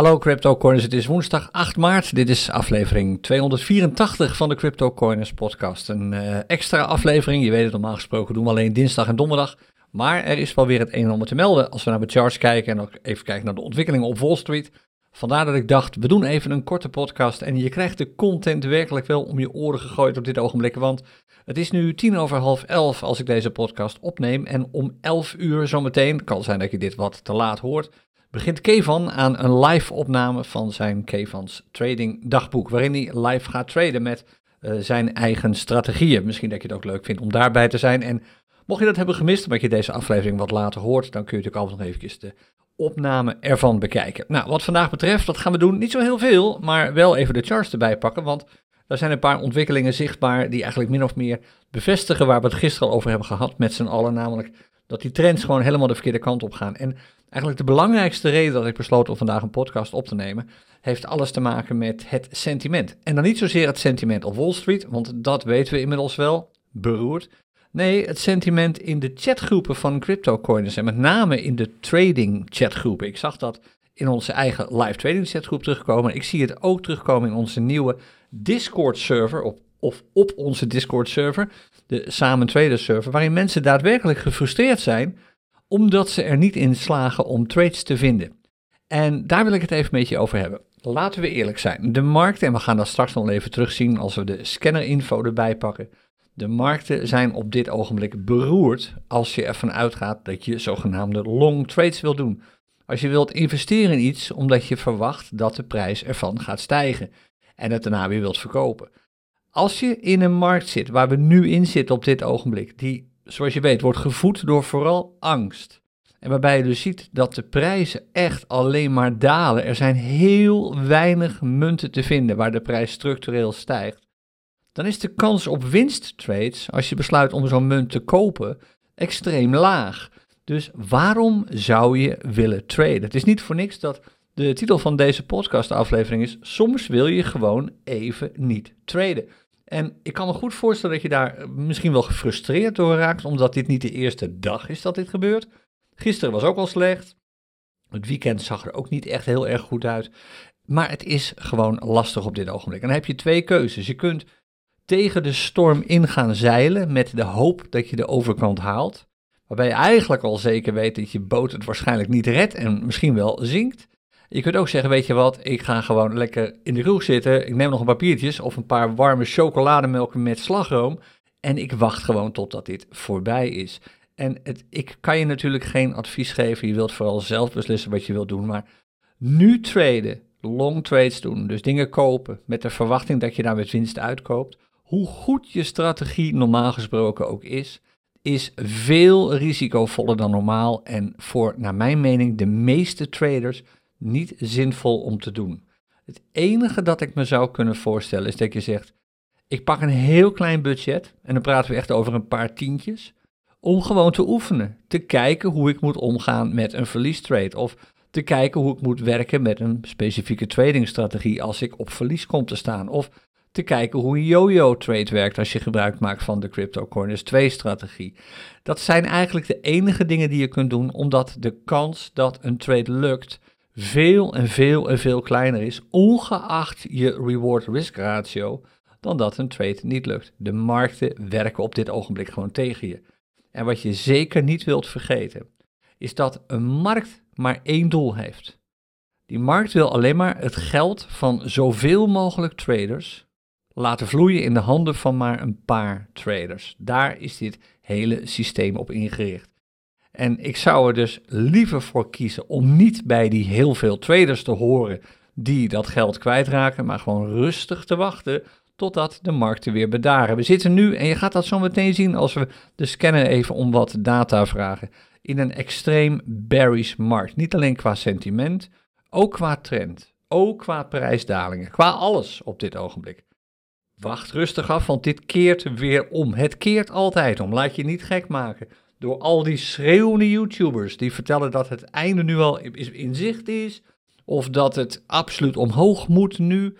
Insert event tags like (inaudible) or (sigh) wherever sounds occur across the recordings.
Hallo CryptoCorners, het is woensdag 8 maart. Dit is aflevering 284 van de CryptoCorners podcast. Een uh, extra aflevering, je weet het normaal gesproken doen we alleen dinsdag en donderdag. Maar er is wel weer het een en ander te melden als we naar de charts kijken en ook even kijken naar de ontwikkelingen op Wall Street. Vandaar dat ik dacht, we doen even een korte podcast en je krijgt de content werkelijk wel om je oren gegooid op dit ogenblik. Want het is nu tien over half elf als ik deze podcast opneem en om elf uur zometeen, kan zijn dat je dit wat te laat hoort, begint Kevan aan een live opname van zijn Kevans Trading Dagboek, waarin hij live gaat traden met uh, zijn eigen strategieën. Misschien dat je het ook leuk vindt om daarbij te zijn. En mocht je dat hebben gemist, omdat je deze aflevering wat later hoort, dan kun je natuurlijk altijd nog eventjes de opname ervan bekijken. Nou, wat vandaag betreft, dat gaan we doen. Niet zo heel veel, maar wel even de charts erbij pakken, want er zijn een paar ontwikkelingen zichtbaar die eigenlijk min of meer bevestigen waar we het gisteren al over hebben gehad met z'n allen, namelijk dat die trends gewoon helemaal de verkeerde kant op gaan. En eigenlijk de belangrijkste reden dat ik besloot om vandaag een podcast op te nemen, heeft alles te maken met het sentiment. En dan niet zozeer het sentiment op Wall Street, want dat weten we inmiddels wel, beroerd. Nee, het sentiment in de chatgroepen van CryptoCoiners en met name in de trading chatgroepen. Ik zag dat in onze eigen live trading chatgroep terugkomen. Ik zie het ook terugkomen in onze nieuwe Discord server op, of op onze Discord server, de Samen Trader server, waarin mensen daadwerkelijk gefrustreerd zijn omdat ze er niet in slagen om trades te vinden. En daar wil ik het even met je over hebben. Laten we eerlijk zijn. De markten, en we gaan dat straks nog even terugzien als we de scannerinfo erbij pakken. De markten zijn op dit ogenblik beroerd als je ervan uitgaat dat je zogenaamde long trades wil doen. Als je wilt investeren in iets omdat je verwacht dat de prijs ervan gaat stijgen en het daarna weer wilt verkopen. Als je in een markt zit waar we nu in zitten op dit ogenblik, die zoals je weet wordt gevoed door vooral angst. En waarbij je dus ziet dat de prijzen echt alleen maar dalen. Er zijn heel weinig munten te vinden waar de prijs structureel stijgt dan is de kans op winsttrades, als je besluit om zo'n munt te kopen, extreem laag. Dus waarom zou je willen traden? Het is niet voor niks dat de titel van deze podcastaflevering is: Soms wil je gewoon even niet traden. En ik kan me goed voorstellen dat je daar misschien wel gefrustreerd door raakt, omdat dit niet de eerste dag is dat dit gebeurt. Gisteren was ook al slecht. Het weekend zag er ook niet echt heel erg goed uit. Maar het is gewoon lastig op dit ogenblik. En dan heb je twee keuzes. Je kunt tegen de storm in gaan zeilen met de hoop dat je de overkant haalt. Waarbij je eigenlijk al zeker weet dat je boot het waarschijnlijk niet redt en misschien wel zinkt. Je kunt ook zeggen, weet je wat, ik ga gewoon lekker in de kroeg zitten. Ik neem nog een papiertjes of een paar warme chocolademelken met slagroom. En ik wacht gewoon totdat dit voorbij is. En het, ik kan je natuurlijk geen advies geven. Je wilt vooral zelf beslissen wat je wilt doen. Maar nu traden, long trades doen, dus dingen kopen met de verwachting dat je daar met winst uitkoopt hoe goed je strategie normaal gesproken ook is, is veel risicovoller dan normaal en voor, naar mijn mening, de meeste traders niet zinvol om te doen. Het enige dat ik me zou kunnen voorstellen is dat je zegt: ik pak een heel klein budget, en dan praten we echt over een paar tientjes, om gewoon te oefenen. Te kijken hoe ik moet omgaan met een verliestrade. Of te kijken hoe ik moet werken met een specifieke tradingstrategie als ik op verlies kom te staan. Of te kijken hoe een yo-yo trade werkt als je gebruik maakt van de CryptoCorners 2 strategie. Dat zijn eigenlijk de enige dingen die je kunt doen, omdat de kans dat een trade lukt veel en veel en veel kleiner is, ongeacht je reward-risk ratio, dan dat een trade niet lukt. De markten werken op dit ogenblik gewoon tegen je. En wat je zeker niet wilt vergeten, is dat een markt maar één doel heeft. Die markt wil alleen maar het geld van zoveel mogelijk traders laten vloeien in de handen van maar een paar traders. Daar is dit hele systeem op ingericht. En ik zou er dus liever voor kiezen om niet bij die heel veel traders te horen die dat geld kwijtraken, maar gewoon rustig te wachten totdat de markten weer bedaren. We zitten nu, en je gaat dat zo meteen zien als we de scanner even om wat data vragen, in een extreem bearish markt. Niet alleen qua sentiment, ook qua trend, ook qua prijsdalingen, qua alles op dit ogenblik. Wacht rustig af, want dit keert weer om. Het keert altijd om. Laat je niet gek maken door al die schreeuwende YouTubers die vertellen dat het einde nu al in zicht is. Of dat het absoluut omhoog moet nu.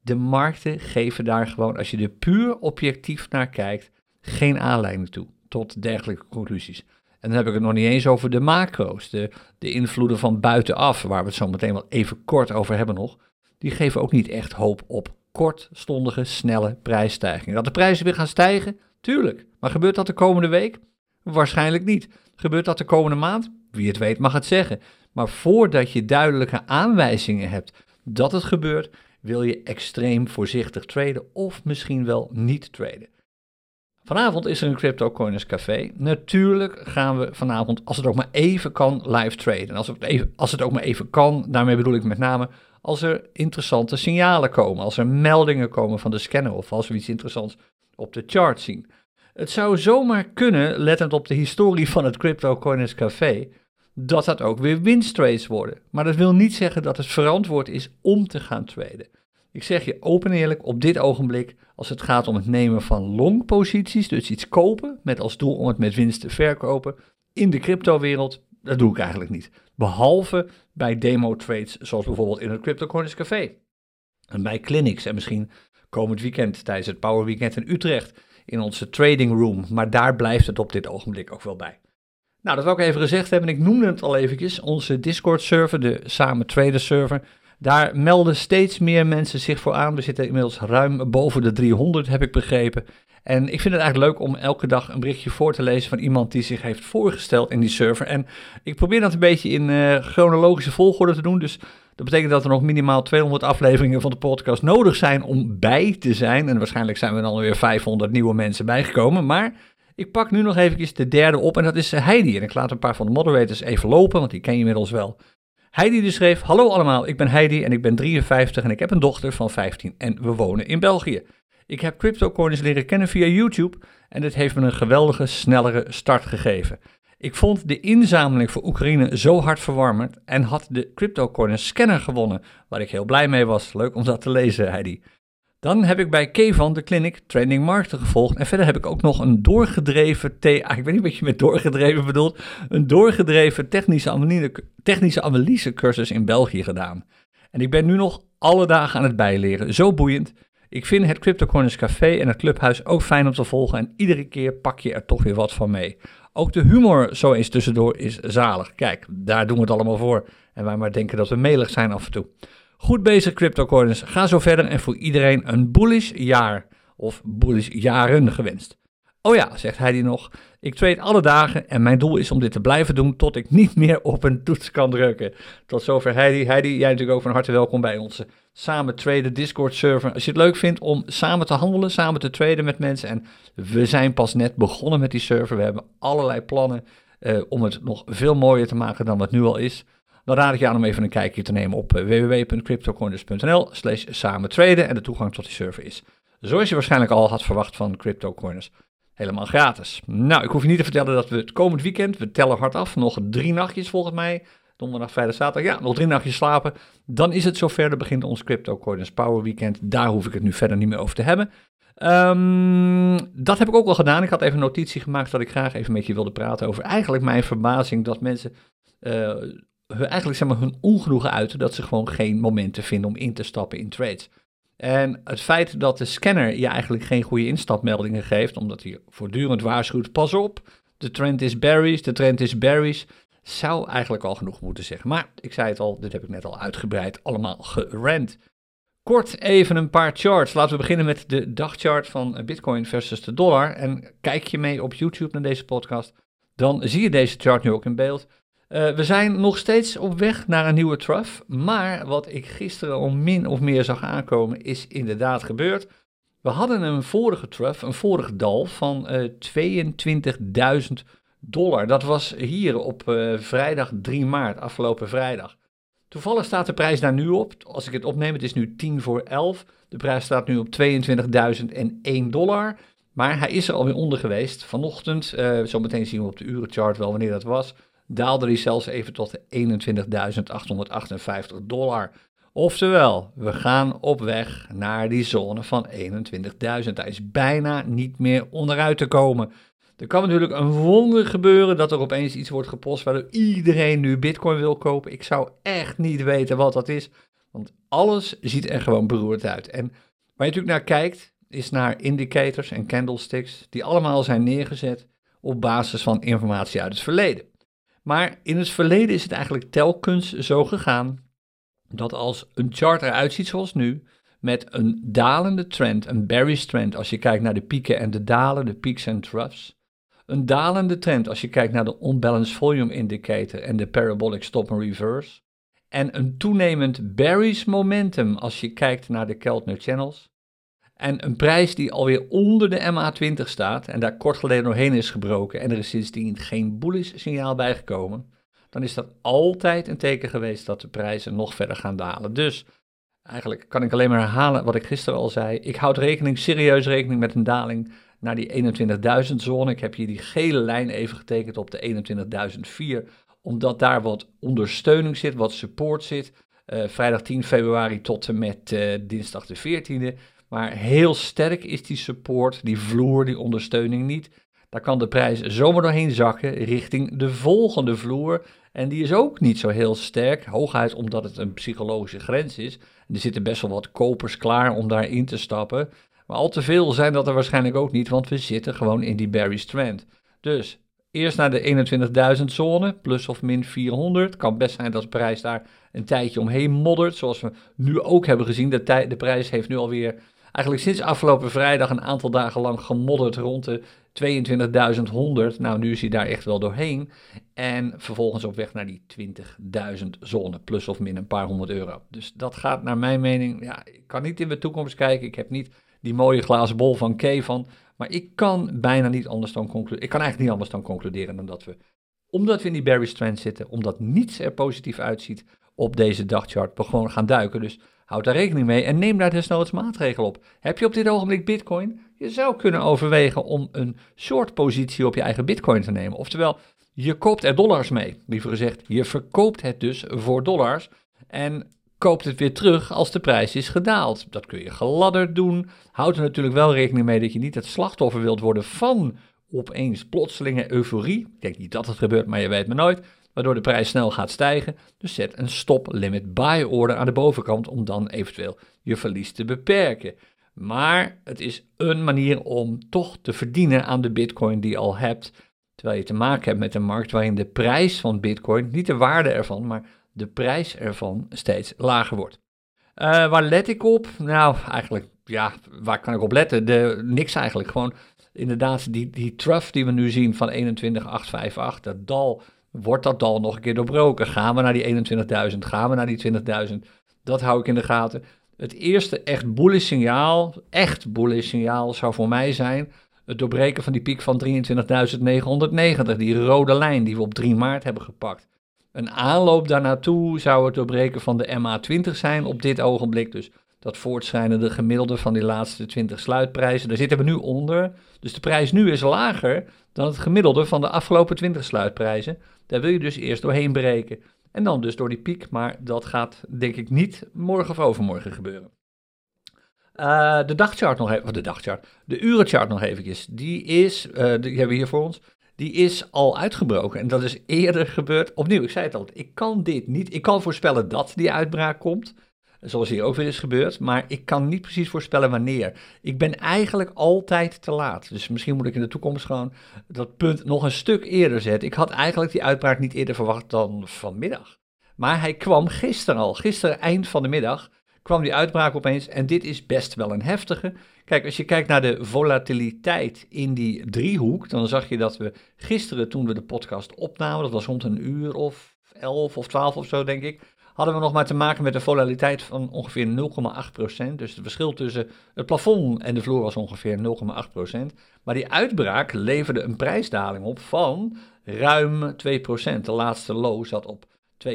De markten geven daar gewoon, als je er puur objectief naar kijkt, geen aanleiding toe tot dergelijke conclusies. En dan heb ik het nog niet eens over de macro's, de, de invloeden van buitenaf, waar we het zo meteen wel even kort over hebben nog. Die geven ook niet echt hoop op kortstondige, snelle prijsstijgingen. Dat de prijzen weer gaan stijgen? Tuurlijk. Maar gebeurt dat de komende week? Waarschijnlijk niet. Gebeurt dat de komende maand? Wie het weet mag het zeggen. Maar voordat je duidelijke aanwijzingen hebt dat het gebeurt, wil je extreem voorzichtig traden of misschien wel niet traden. Vanavond is er een Crypto Coiners Café. Natuurlijk gaan we vanavond, als het ook maar even kan, live traden. Als het, even, als het ook maar even kan, daarmee bedoel ik met name als er interessante signalen komen, als er meldingen komen van de scanner of als we iets interessants op de chart zien. Het zou zomaar kunnen, lettend op de historie van het Crypto Coiners Café, dat dat ook weer winsttrades worden. Maar dat wil niet zeggen dat het verantwoord is om te gaan traden. Ik zeg je open en eerlijk, op dit ogenblik, als het gaat om het nemen van long posities, dus iets kopen met als doel om het met winst te verkopen, in de cryptowereld, dat doe ik eigenlijk niet. Behalve bij demo trades, zoals bijvoorbeeld in het CryptoCoins Café. En bij clinics en misschien komend weekend tijdens het Power Weekend in Utrecht in onze trading room. Maar daar blijft het op dit ogenblik ook wel bij. Nou, dat wil ik even gezegd hebben. Ik noemde het al eventjes. Onze Discord server, de Samen Trader server. Daar melden steeds meer mensen zich voor aan. We zitten inmiddels ruim boven de 300, heb ik begrepen. En ik vind het eigenlijk leuk om elke dag een berichtje voor te lezen van iemand die zich heeft voorgesteld in die server. En ik probeer dat een beetje in uh, chronologische volgorde te doen. Dus dat betekent dat er nog minimaal 200 afleveringen van de podcast nodig zijn om bij te zijn. En waarschijnlijk zijn er dan weer 500 nieuwe mensen bijgekomen. Maar ik pak nu nog eventjes de derde op en dat is Heidi. En ik laat een paar van de moderators even lopen, want die ken je inmiddels wel. Heidi dus schreef, hallo allemaal, ik ben Heidi en ik ben 53 en ik heb een dochter van 15 en we wonen in België. Ik heb CryptoCoins leren kennen via YouTube en dit heeft me een geweldige, snellere start gegeven. Ik vond de inzameling voor Oekraïne zo hartverwarmend en had de CryptoCoins scanner gewonnen, waar ik heel blij mee was. Leuk om dat te lezen, Heidi. Dan heb ik bij Kevan de clinic Trending Markten gevolgd. En verder heb ik ook nog een doorgedreven, ah, ik weet niet wat je met doorgedreven bedoelt, een doorgedreven technische analyse, technische cursus in België gedaan. En ik ben nu nog alle dagen aan het bijleren. Zo boeiend. Ik vind het CryptoCorners Café en het clubhuis ook fijn om te volgen en iedere keer pak je er toch weer wat van mee. Ook de humor zo eens tussendoor is zalig. Kijk, daar doen we het allemaal voor. En wij maar denken dat we melig zijn af en toe. Goed bezig CryptoCoiners. Ga zo verder en voor iedereen een bullish jaar of bullish jaren gewenst. Oh ja, zegt Heidi nog, ik trade alle dagen en mijn doel is om dit te blijven doen tot ik niet meer op een toets kan drukken. Tot zover Heidi. Heidi, jij natuurlijk ook van harte welkom bij onze samen traden Discord server. Als je het leuk vindt om samen te handelen, samen te traden met mensen. En we zijn pas net begonnen met die server. We hebben allerlei plannen uh, om het nog veel mooier te maken dan wat nu al is. Dan raad ik je aan om even een kijkje te nemen op uh, www.cryptocorners.nl slash samen traden en de toegang tot die server is. Zoals je waarschijnlijk al had verwacht van CryptoCoiners. Helemaal gratis. Nou, ik hoef je niet te vertellen dat we het komend weekend, we tellen hard af, nog drie nachtjes volgens mij, donderdag, vrijdag, zaterdag, ja, nog drie nachtjes slapen. Dan is het zover, dan begint ons Crypto Coiners Power Weekend. Daar hoef ik het nu verder niet meer over te hebben. Um, dat heb ik ook al gedaan. Ik had even notitie gemaakt dat ik graag even met je wilde praten over eigenlijk mijn verbazing dat mensen uh, eigenlijk zeg maar, hun ongenoegen uiten dat ze gewoon geen momenten vinden om in te stappen in trades. En het feit dat de scanner je eigenlijk geen goede instapmeldingen geeft, omdat hij voortdurend waarschuwt, pas op, de trend is berries, de trend is berries, zou eigenlijk al genoeg moeten zeggen. Maar ik zei het al, dit heb ik net al uitgebreid allemaal gerend. Kort even een paar charts. Laten we beginnen met de dagchart van Bitcoin versus de dollar. En kijk je mee op YouTube naar deze podcast, dan zie je deze chart nu ook in beeld. Uh, we zijn nog steeds op weg naar een nieuwe trough. Maar wat ik gisteren al min of meer zag aankomen, is inderdaad gebeurd. We hadden een vorige trough, een vorig dal van uh, 22.000 dollar. Dat was hier op uh, vrijdag 3 maart, afgelopen vrijdag. Toevallig staat de prijs daar nu op. Als ik het opneem, het is nu 10 voor 11. De prijs staat nu op 22.001 dollar. Maar hij is er alweer onder geweest. Vanochtend, zometeen zien we op de urenchart wel wanneer dat was daalde die zelfs even tot 21.858 dollar. Oftewel, we gaan op weg naar die zone van 21.000. Daar is bijna niet meer onderuit te komen. Er kan natuurlijk een wonder gebeuren dat er opeens iets wordt gepost waardoor iedereen nu Bitcoin wil kopen. Ik zou echt niet weten wat dat is, want alles ziet er gewoon beroerd uit. En waar je natuurlijk naar kijkt, is naar indicators en candlesticks, die allemaal zijn neergezet op basis van informatie uit het verleden. Maar in het verleden is het eigenlijk telkens zo gegaan dat als een chart eruit ziet zoals nu, met een dalende trend, een bearish trend als je kijkt naar de pieken en de dalen, de peaks en troughs. Een dalende trend als je kijkt naar de unbalanced volume indicator en de parabolic stop and reverse. En een toenemend bearish momentum als je kijkt naar de Keltner channels. En een prijs die alweer onder de MA20 staat en daar kort geleden doorheen is gebroken en er is sindsdien geen bullish signaal bijgekomen, dan is dat altijd een teken geweest dat de prijzen nog verder gaan dalen. Dus eigenlijk kan ik alleen maar herhalen wat ik gisteren al zei. Ik houd rekening, serieus rekening met een daling naar die 21.000 zone. Ik heb hier die gele lijn even getekend op de 21.004, omdat daar wat ondersteuning zit, wat support zit. Uh, vrijdag 10 februari tot en met uh, dinsdag de 14e. Maar heel sterk is die support, die vloer, die ondersteuning niet. Daar kan de prijs zomaar doorheen zakken richting de volgende vloer. En die is ook niet zo heel sterk, hooguit omdat het een psychologische grens is. er zitten best wel wat kopers klaar om daarin te stappen. Maar al te veel zijn dat er waarschijnlijk ook niet, want we zitten gewoon in die bearish trend. Dus eerst naar de 21.000 zone, plus of min 400. Kan best zijn dat de prijs daar een tijdje omheen moddert, zoals we nu ook hebben gezien. De, de prijs heeft nu alweer eigenlijk sinds afgelopen vrijdag een aantal dagen lang gemodderd rond de 22.100. Nou, nu is hij daar echt wel doorheen. En vervolgens op weg naar die 20.000 zone, plus of min een paar honderd euro. Dus dat gaat naar mijn mening, ja, ik kan niet in de toekomst kijken. Ik heb niet die mooie glazen bol van K van. Maar ik kan bijna niet anders dan concluderen. Ik kan eigenlijk niet anders dan concluderen dan dat we, omdat we in die bearish trend zitten, omdat niets er positief uitziet op deze dagchart, we gewoon gaan duiken. Dus Houd daar rekening mee en neem daar desnoods maatregelen op. Heb je op dit ogenblik Bitcoin? Je zou kunnen overwegen om een short positie op je eigen Bitcoin te nemen. Oftewel, je koopt er dollars mee. Liever gezegd, je verkoopt het dus voor dollars en koopt het weer terug als de prijs is gedaald. Dat kun je geladderd doen. Houd er natuurlijk wel rekening mee dat je niet het slachtoffer wilt worden van opeens plotselinge euforie. Ik denk niet dat het gebeurt, maar je weet me nooit waardoor de prijs snel gaat stijgen. Dus zet een stop limit buy order aan de bovenkant om dan eventueel je verlies te beperken. Maar het is een manier om toch te verdienen aan de bitcoin die je al hebt. Terwijl je te maken hebt met een markt waarin de prijs van bitcoin, niet de waarde ervan, maar de prijs ervan steeds lager wordt. Uh, waar let ik op? Nou, eigenlijk, ja, waar kan ik op letten? De, niks eigenlijk. Gewoon inderdaad die, die trough die we nu zien van 21,858, dat dal Wordt dat dal nog een keer doorbroken? Gaan we naar die 21.000? Gaan we naar die 20.000? Dat hou ik in de gaten. Het eerste echt bullish signaal, echt bullish signaal zou voor mij zijn het doorbreken van die piek van 23.990, die rode lijn die we op 3 maart hebben gepakt. Een aanloop daarnaartoe zou het doorbreken van de MA20 zijn op dit ogenblik. Dus dat voortschrijdende gemiddelde van die laatste 20 sluitprijzen. Daar zitten we nu onder. Dus de prijs nu is lager dan het gemiddelde van de afgelopen 20 sluitprijzen. Daar wil je dus eerst doorheen breken. En dan dus door die piek, maar dat gaat denk ik niet morgen of overmorgen gebeuren. Uh, de dagchart nog even, de dagchart, de urenchart nog eventjes. Die is, uh, die hebben we hier voor ons, die is al uitgebroken. En dat is eerder gebeurd. Opnieuw, ik zei het al, ik kan dit niet, ik kan voorspellen dat die uitbraak komt. Zoals hier ook weer is gebeurd. Maar ik kan niet precies voorspellen wanneer. Ik ben eigenlijk altijd te laat. Dus misschien moet ik in de toekomst gewoon dat punt nog een stuk eerder zetten. Ik had eigenlijk die uitbraak niet eerder verwacht dan vanmiddag. Maar hij kwam gisteren al. Gisteren eind van de middag kwam die uitbraak opeens. En dit is best wel een heftige. Kijk, als je kijkt naar de volatiliteit in die driehoek, dan zag je dat we gisteren toen we de podcast opnamen, dat was rond een uur of elf of twaalf of zo denk ik, hadden we nog maar te maken met een volatiliteit van ongeveer 0,8%. Dus het verschil tussen het plafond en de vloer was ongeveer 0,8%. Maar die uitbraak leverde een prijsdaling op van ruim 2%. De laatste low zat op 2,28%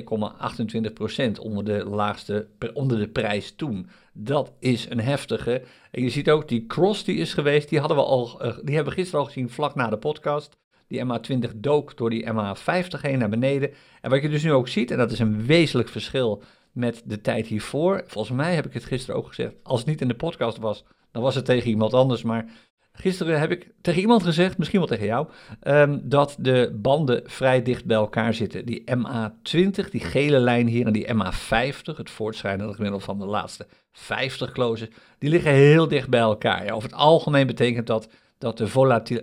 onder de laagste, onder de prijs toen. Dat is een heftige. En je ziet ook die cross die is geweest, die, hadden we al, eh, die hebben we gisteren al gezien vlak na de podcast. Die MA20 dook door die MA50 heen naar beneden. En wat je dus nu ook ziet, en dat is een wezenlijk verschil met de tijd hiervoor. Volgens mij heb ik het gisteren ook gezegd. Als het niet in de podcast was, dan was het tegen iemand anders. Maar gisteren heb ik tegen iemand gezegd, misschien wel tegen jou, um, dat de banden vrij dicht bij elkaar zitten. Die MA20, die gele lijn hier, en die MA50, het voortschrijdende gemiddelde van de laatste 50 closes, die liggen heel dicht bij elkaar. Ja, over het algemeen betekent dat dat de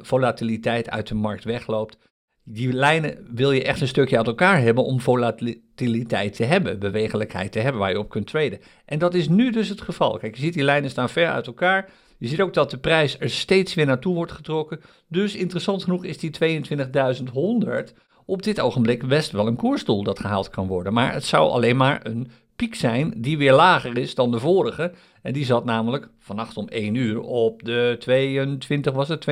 volatiliteit uit de markt wegloopt. Die lijnen wil je echt een stukje uit elkaar hebben om volatiliteit te hebben, bewegelijkheid te hebben waar je op kunt traden. En dat is nu dus het geval. Kijk, je ziet die lijnen staan ver uit elkaar. Je ziet ook dat de prijs er steeds weer naartoe wordt getrokken. Dus interessant genoeg is die 22.100 op dit ogenblik best wel een koersdoel dat gehaald kan worden. Maar het zou alleen maar een piek zijn die weer lager is dan de vorige. En die zat namelijk vannacht om 1 uur op de 22, was het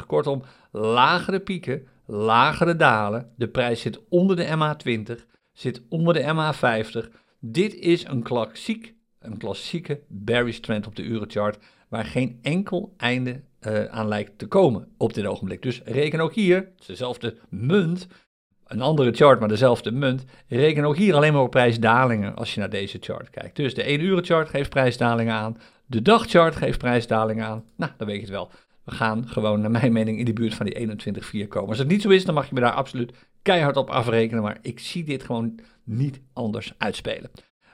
22.275. Kortom, lagere pieken, lagere dalen. De prijs zit onder de MA20, zit onder de MA50. Dit is een klassiek, een klassieke bearish trend op de urenchart, waar geen enkel einde uh, aan lijkt te komen op dit ogenblik. Dus reken ook hier, het is dezelfde munt, een andere chart, maar dezelfde munt. Reken ook hier alleen maar op prijsdalingen als je naar deze chart kijkt. Dus de 1 uur chart geeft prijsdalingen aan, de dagchart geeft prijsdalingen aan. Nou, dan weet je het wel. We gaan gewoon, naar mijn mening, in de buurt van die 21,4 komen. Als het niet zo is, dan mag je me daar absoluut keihard op afrekenen. Maar ik zie dit gewoon niet anders uitspelen.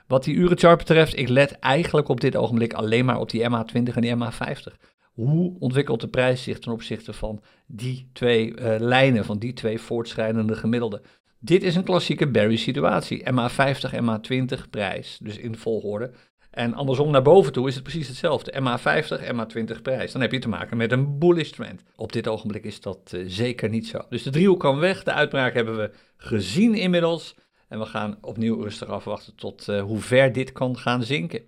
Wat die urenchart betreft, ik let eigenlijk op dit ogenblik alleen maar op die MA20 en die MA50. Hoe ontwikkelt de prijs zich ten opzichte van die twee uh, lijnen, van die twee voortschrijdende gemiddelden? Dit is een klassieke Barry situatie. MA50, MA20 prijs, dus in volgorde. En andersom naar boven toe is het precies hetzelfde. MA50, MA20 prijs. Dan heb je te maken met een bullish trend. Op dit ogenblik is dat uh, zeker niet zo. Dus de driehoek kan weg. De uitbraak hebben we gezien inmiddels. En we gaan opnieuw rustig afwachten tot uh, hoe ver dit kan gaan zinken.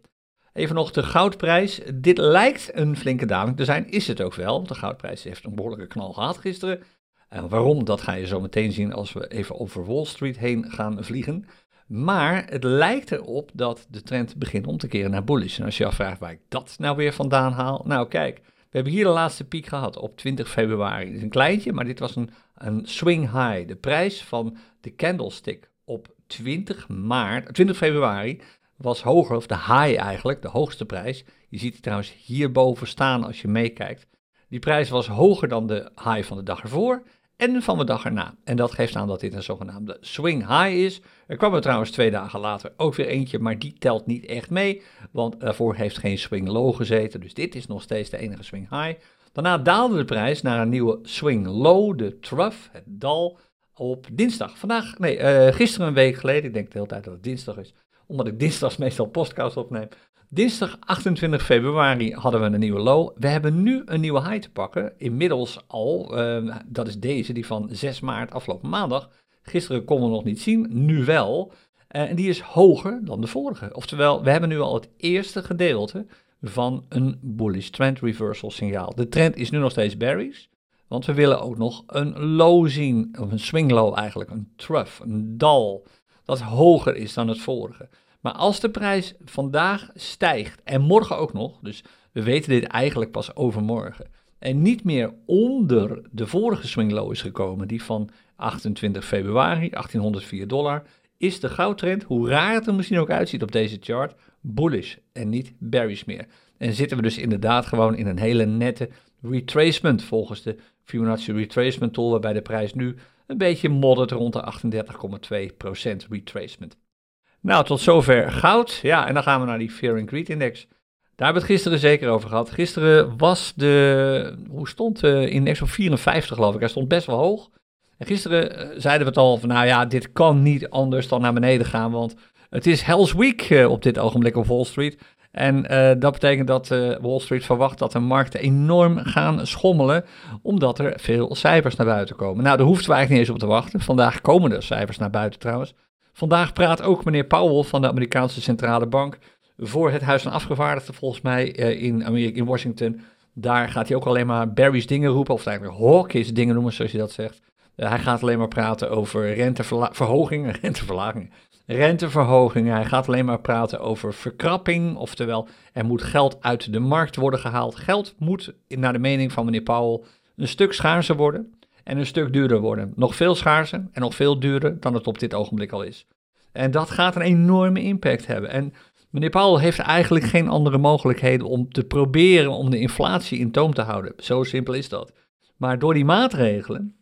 Even nog de goudprijs. Dit lijkt een flinke daling te zijn, is het ook wel. De goudprijs heeft een behoorlijke knal gehad gisteren. En waarom, dat ga je zo meteen zien als we even over Wall Street heen gaan vliegen. Maar het lijkt erop dat de trend begint om te keren naar bullish. En als je afvraagt waar ik dat nou weer vandaan haal. Nou kijk, we hebben hier de laatste piek gehad op 20 februari. Het is een kleintje, maar dit was een, een swing high. De prijs van de candlestick op 20 maart, 20 februari was hoger, of de high eigenlijk, de hoogste prijs. Je ziet die trouwens hierboven staan als je meekijkt. Die prijs was hoger dan de high van de dag ervoor en van de dag erna. En dat geeft aan dat dit een zogenaamde swing high is. Er kwam er trouwens twee dagen later ook weer eentje, maar die telt niet echt mee, want daarvoor heeft geen swing low gezeten. Dus dit is nog steeds de enige swing high. Daarna daalde de prijs naar een nieuwe swing low, de trough, het dal, op dinsdag. Vandaag, nee, uh, gisteren een week geleden, ik denk de hele tijd dat het dinsdag is, omdat ik dinsdags meestal podcast opneem. Dinsdag 28 februari hadden we een nieuwe low. We hebben nu een nieuwe high te pakken. Inmiddels al, uh, dat is deze, die van 6 maart afgelopen maandag. Gisteren konden we nog niet zien, nu wel. Uh, en die is hoger dan de vorige. Oftewel, we hebben nu al het eerste gedeelte van een bullish trend reversal signaal. De trend is nu nog steeds bearish. Want we willen ook nog een low zien, of een swing low eigenlijk, een trough, een dal dat hoger is dan het vorige. Maar als de prijs vandaag stijgt en morgen ook nog, dus we weten dit eigenlijk pas overmorgen, en niet meer onder de vorige swing low is gekomen, die van 28 februari, 1804 dollar, is de goudtrend, hoe raar het er misschien ook uitziet op deze chart, bullish en niet bearish meer. En zitten we dus inderdaad gewoon in een hele nette retracement volgens de Fibonacci retracement tool, waarbij de prijs nu een beetje moddert rond de 38,2% retracement. Nou, tot zover goud. Ja, en dan gaan we naar die Fear and Greed Index. Daar hebben we het gisteren zeker over gehad. Gisteren was de, hoe stond de index op 54 geloof ik. Hij stond best wel hoog. En gisteren eh, zeiden we het al van, nou ja, dit kan niet anders dan naar beneden gaan, want het is Hell's Week eh, op dit ogenblik op Wall Street. En uh, dat betekent dat uh, Wall Street verwacht dat de markten enorm gaan schommelen, omdat er veel cijfers naar buiten komen. Nou, daar hoeven we eigenlijk niet eens op te wachten. Vandaag komen er cijfers naar buiten trouwens. Vandaag praat ook meneer Powell van de Amerikaanse Centrale Bank voor het Huis van Afgevaardigden, volgens mij uh, in, Amerika, in Washington. Daar gaat hij ook alleen maar Barry's dingen roepen, of eigenlijk Hawkins dingen noemen, zoals je dat zegt. hij gaat alleen maar praten over renteverhoging, (laughs) renteverlaging renteverhogingen. Hij gaat alleen maar praten over verkrapping, oftewel er moet geld uit de markt worden gehaald. Geld moet, naar de mening van meneer Powell, een stuk schaarser worden en een stuk duurder worden. Nog veel schaarser en nog veel duurder dan het op dit ogenblik al is. En dat gaat een enorme impact hebben. En meneer Powell heeft eigenlijk geen andere mogelijkheden om te proberen om de inflatie in toom te houden. Zo simpel is dat. Maar door die maatregelen,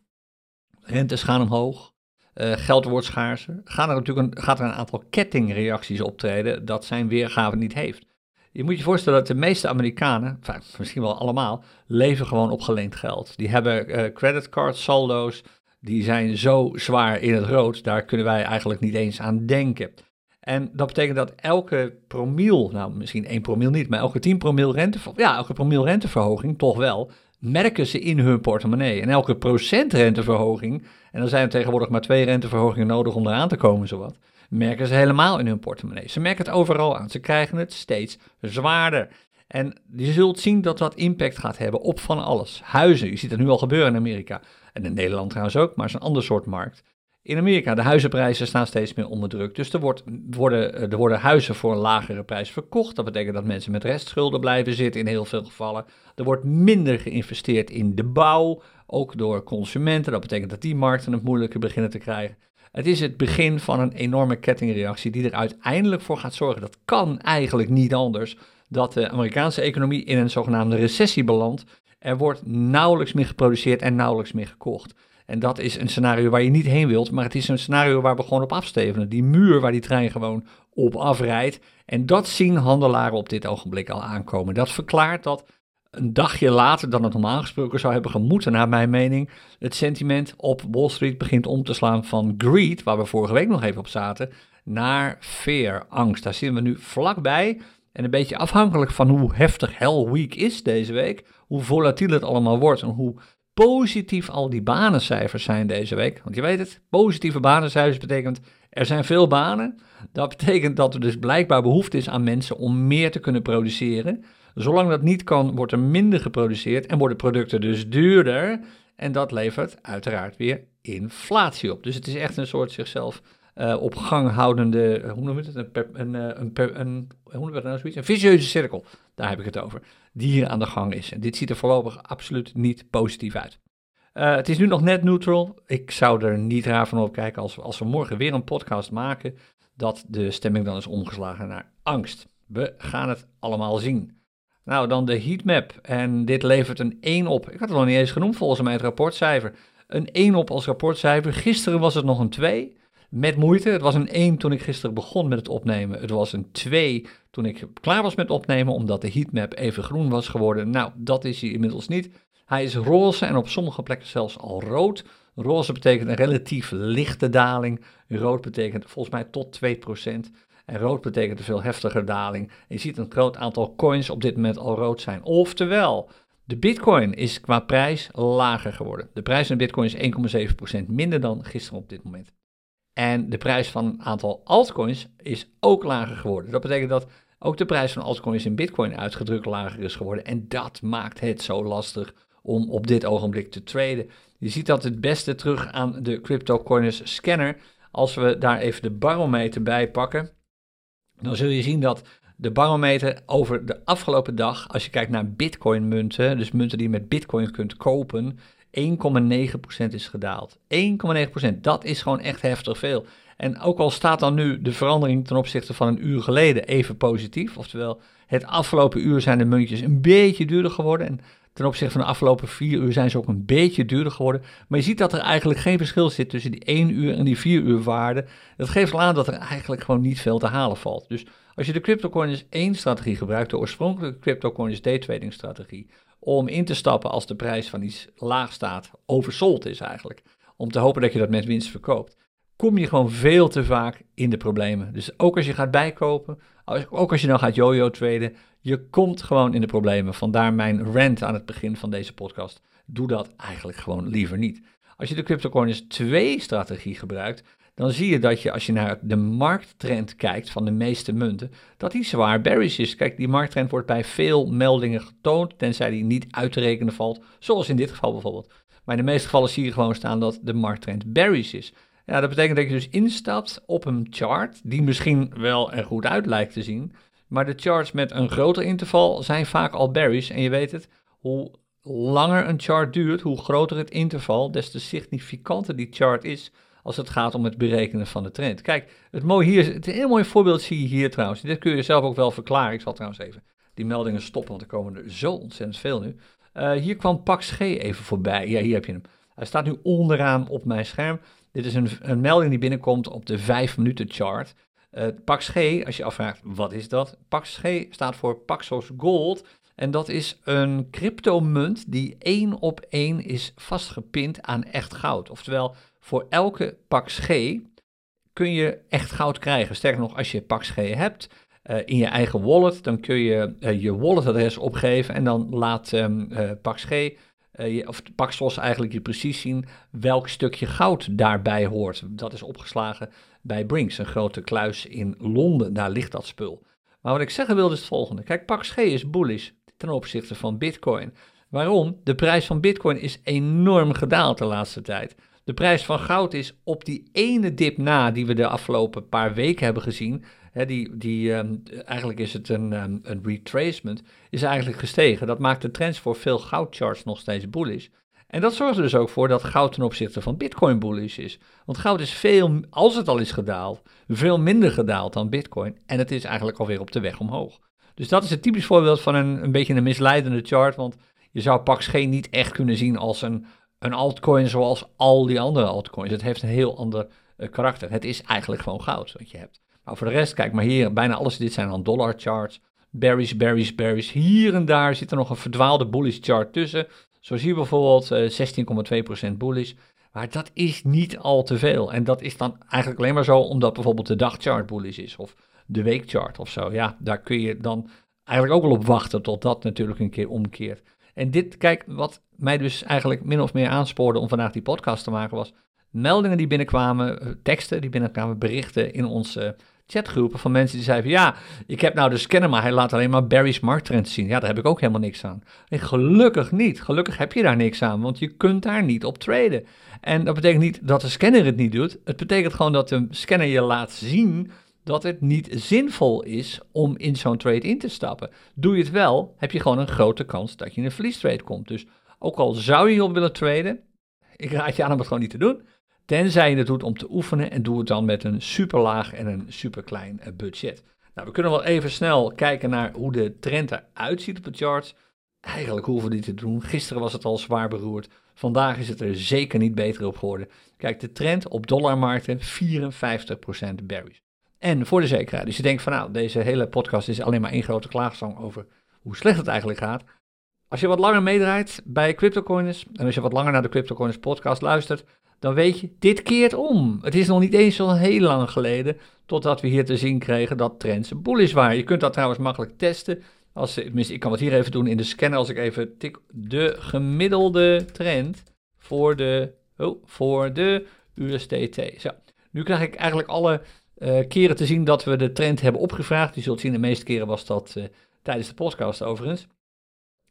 rentes gaan omhoog, uh, geld wordt schaarser. Gaat er natuurlijk een, gaat er een aantal kettingreacties optreden dat zijn weergave niet heeft. Je moet je voorstellen dat de meeste Amerikanen, misschien wel allemaal, leven gewoon op geleend geld. Die hebben uh, creditcard saldo's, die zijn zo zwaar in het rood, daar kunnen wij eigenlijk niet eens aan denken. En dat betekent dat elke promiel, nou misschien één promiel niet, maar elke 10 promiel rente, ja, elke promiel renteverhoging toch wel, merken ze in hun portemonnee. En elke procent renteverhoging, en dan zijn er tegenwoordig maar twee renteverhogingen nodig om eraan te komen, zowat, merken ze helemaal in hun portemonnee. Ze merken het overal aan. Ze krijgen het steeds zwaarder. En je zult zien dat dat impact gaat hebben op van alles. Huizen, je ziet het nu al gebeuren in Amerika. En in Nederland trouwens ook, maar het is een ander soort markt. In Amerika, de huizenprijzen staan steeds meer onder druk. Dus er, wordt, worden, er worden huizen voor een lagere prijs verkocht. Dat betekent dat mensen met restschulden blijven zitten in heel veel gevallen. Er wordt minder geïnvesteerd in de bouw, ook door consumenten. Dat betekent dat die markten het moeilijker beginnen te krijgen. Het is het begin van een enorme kettingreactie die er uiteindelijk voor gaat zorgen. Dat kan eigenlijk niet anders. Dat de Amerikaanse economie in een zogenaamde recessie belandt. Er wordt nauwelijks meer geproduceerd en nauwelijks meer gekocht. En dat is een scenario waar je niet heen wilt, maar het is een scenario waar we gewoon op afstevenen. Die muur waar die trein gewoon op afrijdt. En dat zien handelaren op dit ogenblik al aankomen. Dat verklaart dat een dagje later dan het normaal gesproken zou hebben gemoeten, naar mijn mening, het sentiment op Wall Street begint om te slaan van greed, waar we vorige week nog even op zaten, naar fear, angst. Daar zitten we nu vlakbij. En een beetje afhankelijk van hoe heftig Hell Week is deze week, hoe volatiel het allemaal wordt en hoe positief al die banencijfers zijn deze week. Want je weet het, positieve banencijfers betekent er zijn veel banen. Dat betekent dat er dus blijkbaar behoefte is aan mensen om meer te kunnen produceren. Zolang dat niet kan, wordt er minder geproduceerd en worden producten dus duurder. En dat levert uiteraard weer inflatie op. Dus het is echt een soort zichzelf uh, op gang houdende, hoe noem je het, een, een, een, een, hoe je nou zoiets? Een vicieuze cirkel, daar heb ik het over, die hier aan de gang is. En dit ziet er voorlopig absoluut niet positief uit. Het is nu nog net neutral. Ik zou er niet raar van op kijken als, als we morgen weer een podcast maken, dat de stemming dan is omgeslagen naar angst. We gaan het allemaal zien. Nou, dan de heatmap. En dit levert een 1 op. Ik had het nog niet eens genoemd volgens mij het rapportcijfer. Een 1 op als rapportcijfer. Gisteren was het nog een 2. Met moeite. Het was een 1 toen ik gisteren begon met het opnemen. Het was een 2 toen ik klaar was met opnemen, omdat de heatmap even groen was geworden. Nou, dat is hij inmiddels niet. Hij is roze en op sommige plekken zelfs al rood. Roze betekent een relatief lichte daling. Rood betekent volgens mij tot 2%. En rood betekent een veel heftiger daling. je ziet een groot aantal coins op dit moment al rood zijn. Oftewel, de bitcoin is qua prijs lager geworden. De prijs van bitcoin is 1,7% minder dan gisteren op dit moment. En de prijs van een aantal altcoins is ook lager geworden. Dat betekent dat ook de prijs van altcoins in bitcoin uitgedrukt lager is geworden. En dat maakt het zo lastig om op dit ogenblik te traden. Je ziet dat het beste terug aan de CryptoCoiners scanner. Als we daar even de barometer bij pakken, dan zul je zien dat de barometer over de afgelopen dag, als je kijkt naar bitcoin munten, dus munten die je met bitcoin kunt kopen, 1,9% is gedaald. 1,9%, dat is gewoon echt heftig veel. En ook al staat dan nu de verandering ten opzichte van een uur geleden even positief, oftewel het afgelopen uur zijn de muntjes een beetje duurder geworden en ten opzichte van de afgelopen vier uur zijn ze ook een beetje duurder geworden. Maar je ziet dat er eigenlijk geen verschil zit tussen die 1 uur en die 4 uur waarde. Dat geeft al aan dat er eigenlijk gewoon niet veel te halen valt. Dus als je de CryptoCoins 1 strategie gebruikt, de oorspronkelijke CryptoCoins day trading strategie, om in te stappen als de prijs van iets laag staat, oversold is eigenlijk, om te hopen dat je dat met winst verkoopt, kom je gewoon veel te vaak in de problemen. Dus ook als je gaat bijkopen, ook als je nou gaat yo-yo traden, je komt gewoon in de problemen. Vandaar mijn rant aan het begin van deze podcast. Doe dat eigenlijk gewoon liever niet. Als je de CryptoCoins 2 strategie gebruikt, dan zie je dat je als je naar de markttrend kijkt van de meeste munten, dat die zwaar bearish is. Kijk, die markttrend wordt bij veel meldingen getoond, tenzij die niet uit te rekenen valt, zoals in dit geval bijvoorbeeld. Maar in de meeste gevallen zie je gewoon staan dat de markttrend bearish is. Ja, dat betekent dat je dus instapt op een chart die misschien wel er goed uit lijkt te zien, maar de charts met een groter interval zijn vaak al bearish. En je weet het, hoe langer een chart duurt, hoe groter het interval, des te significanter die chart is als het gaat om het berekenen van de trend. Kijk, het mooie hier, het een heel mooi voorbeeld zie je hier trouwens. Dit kun je zelf ook wel verklaren. Ik zal trouwens even die meldingen stoppen, want er komen er zo ontzettend veel nu. Uh, hier kwam Pax G even voorbij. Ja, hier heb je hem. Hij staat nu onderaan op mijn scherm. Dit is een, een melding die binnenkomt op de 5 minuten chart. Uh, Pax G, als je afvraagt wat is dat? Pax G staat voor Paxos Gold. En dat is een cryptomunt die één op één is vastgepind aan echt goud. Oftewel, voor elke Pax G kun je echt goud krijgen. Sterker nog, als je Pax G hebt uh, in je eigen wallet, dan kun je uh, je walletadres opgeven en dan laat um, uh, Pax G, of Paxos eigenlijk je precies zien welk stukje goud daarbij hoort. Dat is opgeslagen bij Brinks, een grote kluis in Londen. Daar ligt dat spul. Maar wat ik zeggen wilde is het volgende. Kijk, Pax G is bullish ten opzichte van Bitcoin. Waarom? De prijs van Bitcoin is enorm gedaald de laatste tijd. De prijs van goud is op die ene dip na die we de afgelopen paar weken hebben gezien. Hè, die, die, um, eigenlijk is het een, um, een retracement, is eigenlijk gestegen. Dat maakt de trends voor veel goudcharts nog steeds bullish. En dat zorgt er dus ook voor dat goud ten opzichte van Bitcoin bullish is. Want goud is veel, als het al is gedaald, veel minder gedaald dan Bitcoin. En het is eigenlijk alweer op de weg omhoog. Dus dat is een typisch voorbeeld van een, een beetje een misleidende chart. Want je zou Pax geen niet echt kunnen zien als een, een altcoin zoals al die andere altcoins. Het heeft een heel ander uh, karakter. Het is eigenlijk gewoon goud wat je hebt. Maar voor de rest, kijk maar hier, bijna alles dit zijn dan dollar charts. Berries, berries, berries. Hier en daar zit er nog een verdwaalde bullish chart tussen. Zo zie je bijvoorbeeld uh, 16,2% bullish. Maar dat is niet al te veel. En dat is dan eigenlijk alleen maar zo omdat bijvoorbeeld de dagchart bullish is. Of de weekchart of zo. Ja, daar kun je dan eigenlijk ook wel op wachten tot dat natuurlijk een keer omkeert. En dit, kijk, wat mij dus eigenlijk min of meer aanspoorde om vandaag die podcast te maken was meldingen die binnenkwamen, eh, teksten die binnenkwamen, berichten in onze chatgroepen van mensen die zeiden ja, ik heb nou de scanner, maar hij laat alleen maar Barry's markttrends zien. Ja, daar heb ik ook helemaal niks aan. En gelukkig niet. Gelukkig heb je daar niks aan, want je kunt daar niet op traden. En dat betekent niet dat de scanner het niet doet. Het betekent gewoon dat de scanner je laat zien dat het niet zinvol is om in zo'n trade in te stappen. Doe je het wel, heb je gewoon een grote kans dat je in een verliestrade komt. Dus ook al zou je hierop willen traden, ik raad je aan om het gewoon niet te doen. Tenzij je het doet om te oefenen en doe het dan met een super laag en een super klein eh, budget. Nou, we kunnen wel even snel kijken naar hoe de trend eruit ziet op de charts. Eigenlijk hoeven we dit te doen. Gisteren was het al zwaar beroerd. Vandaag is het er zeker niet beter op geworden. Kijk, de trend op dollarmarkten 54% berries. En voor de zekerheid, dus je denkt van nou, deze hele podcast is alleen maar één grote klaagzang over hoe slecht het eigenlijk gaat. Als je wat langer meedraait bij CryptoCoins en als je wat langer naar de CryptoCoins podcast luistert, dan weet je, dit keert om. Het is nog niet eens zo heel lang geleden totdat we hier te zien kregen dat trends bullish waren. Je kunt dat trouwens makkelijk testen. Als, tenminste, ik kan het hier even doen in de scanner als ik even tik de gemiddelde trend voor de, oh, voor de USDT. Zo, nu krijg ik eigenlijk alle keren te zien dat we de trend hebben opgevraagd. Je zult zien, de meeste keren was dat uh, tijdens de podcast overigens.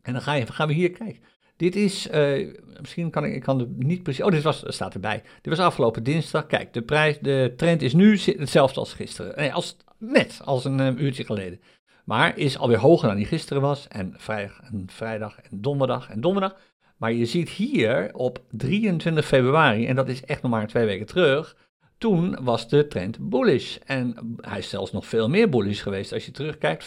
En dan ga je, gaan we hier kijken. Dit is, uh, misschien kan ik, ik kan het niet precies, oh dit was, staat erbij. Dit was afgelopen dinsdag. Kijk, de, prijs, de trend is nu hetzelfde als gisteren. Nee, als, net als een uurtje geleden. Maar is alweer hoger dan die gisteren was. En vrijdag en vrijdag en donderdag en donderdag. Maar je ziet hier op 23 februari, en dat is echt nog maar twee weken terug toen was de trend bullish. En hij is zelfs nog veel meer bullish geweest. Als je terugkijkt,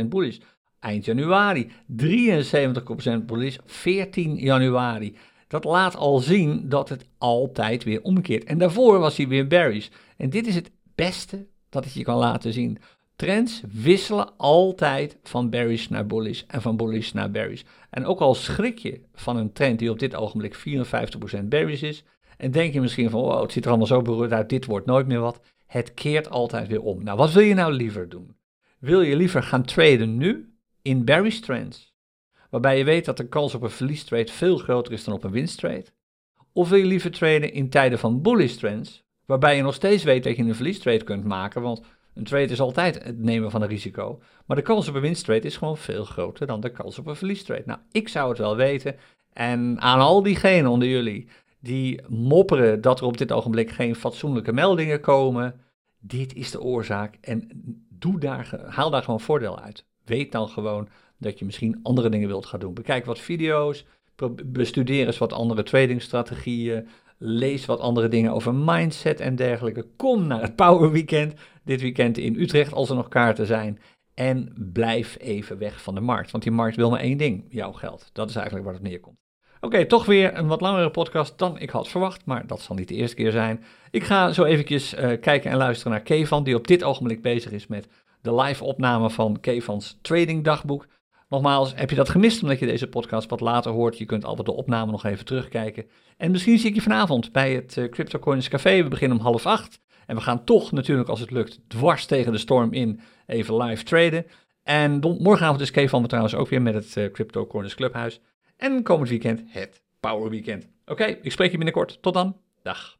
45,7% bullish. Eind januari, 73% bullish, 14 januari. Dat laat al zien dat het altijd weer omkeert. En daarvoor was hij weer bearish. En dit is het beste dat het je kan laten zien. Trends wisselen altijd van bearish naar bullish en van bullish naar bearish. En ook al schrik je van een trend die op dit ogenblik 54% bearish is, en denk je misschien van, wow, het ziet er allemaal zo beroerd uit, dit wordt nooit meer wat. Het keert altijd weer om. Nou, wat wil je nou liever doen? Wil je liever gaan traden nu in bearish trends, waarbij je weet dat de kans op een verliestrade veel groter is dan op een winsttrade? Of wil je liever traden in tijden van bullish trends, waarbij je nog steeds weet dat je een verliestrade kunt maken, want een trade is altijd het nemen van een risico, maar de kans op een winsttrade is gewoon veel groter dan de kans op een verliestrade. Nou, ik zou het wel weten en aan al diegenen onder jullie die mopperen dat er op dit ogenblik geen fatsoenlijke meldingen komen. Dit is de oorzaak en doe daar, haal daar gewoon voordeel uit. Weet dan gewoon dat je misschien andere dingen wilt gaan doen. Bekijk wat video's, bestudeer eens wat andere tradingstrategieën, lees wat andere dingen over mindset en dergelijke. Kom naar het Power Weekend dit weekend in Utrecht als er nog kaarten zijn. En blijf even weg van de markt, want die markt wil maar één ding, jouw geld. Dat is eigenlijk waar het neerkomt. Oké, toch weer een wat langere podcast dan ik had verwacht, maar dat zal niet de eerste keer zijn. Ik ga zo eventjes uh, kijken en luisteren naar Kevan, die op dit ogenblik bezig is met de live opname van Kevans Trading Dagboek. Nogmaals, heb je dat gemist omdat je deze podcast wat later hoort? Je kunt altijd de opname nog even terugkijken. En misschien zie ik je vanavond bij het uh, CryptoCoins Café. We beginnen om half acht. En we gaan toch natuurlijk, als het lukt, dwars tegen de storm in even live traden. En morgenavond is Kevan we trouwens ook weer met het uh, Crypto Corners Clubhuis. En komend weekend het Power Weekend. Oké, ik spreek je binnenkort. Tot dan. Dag.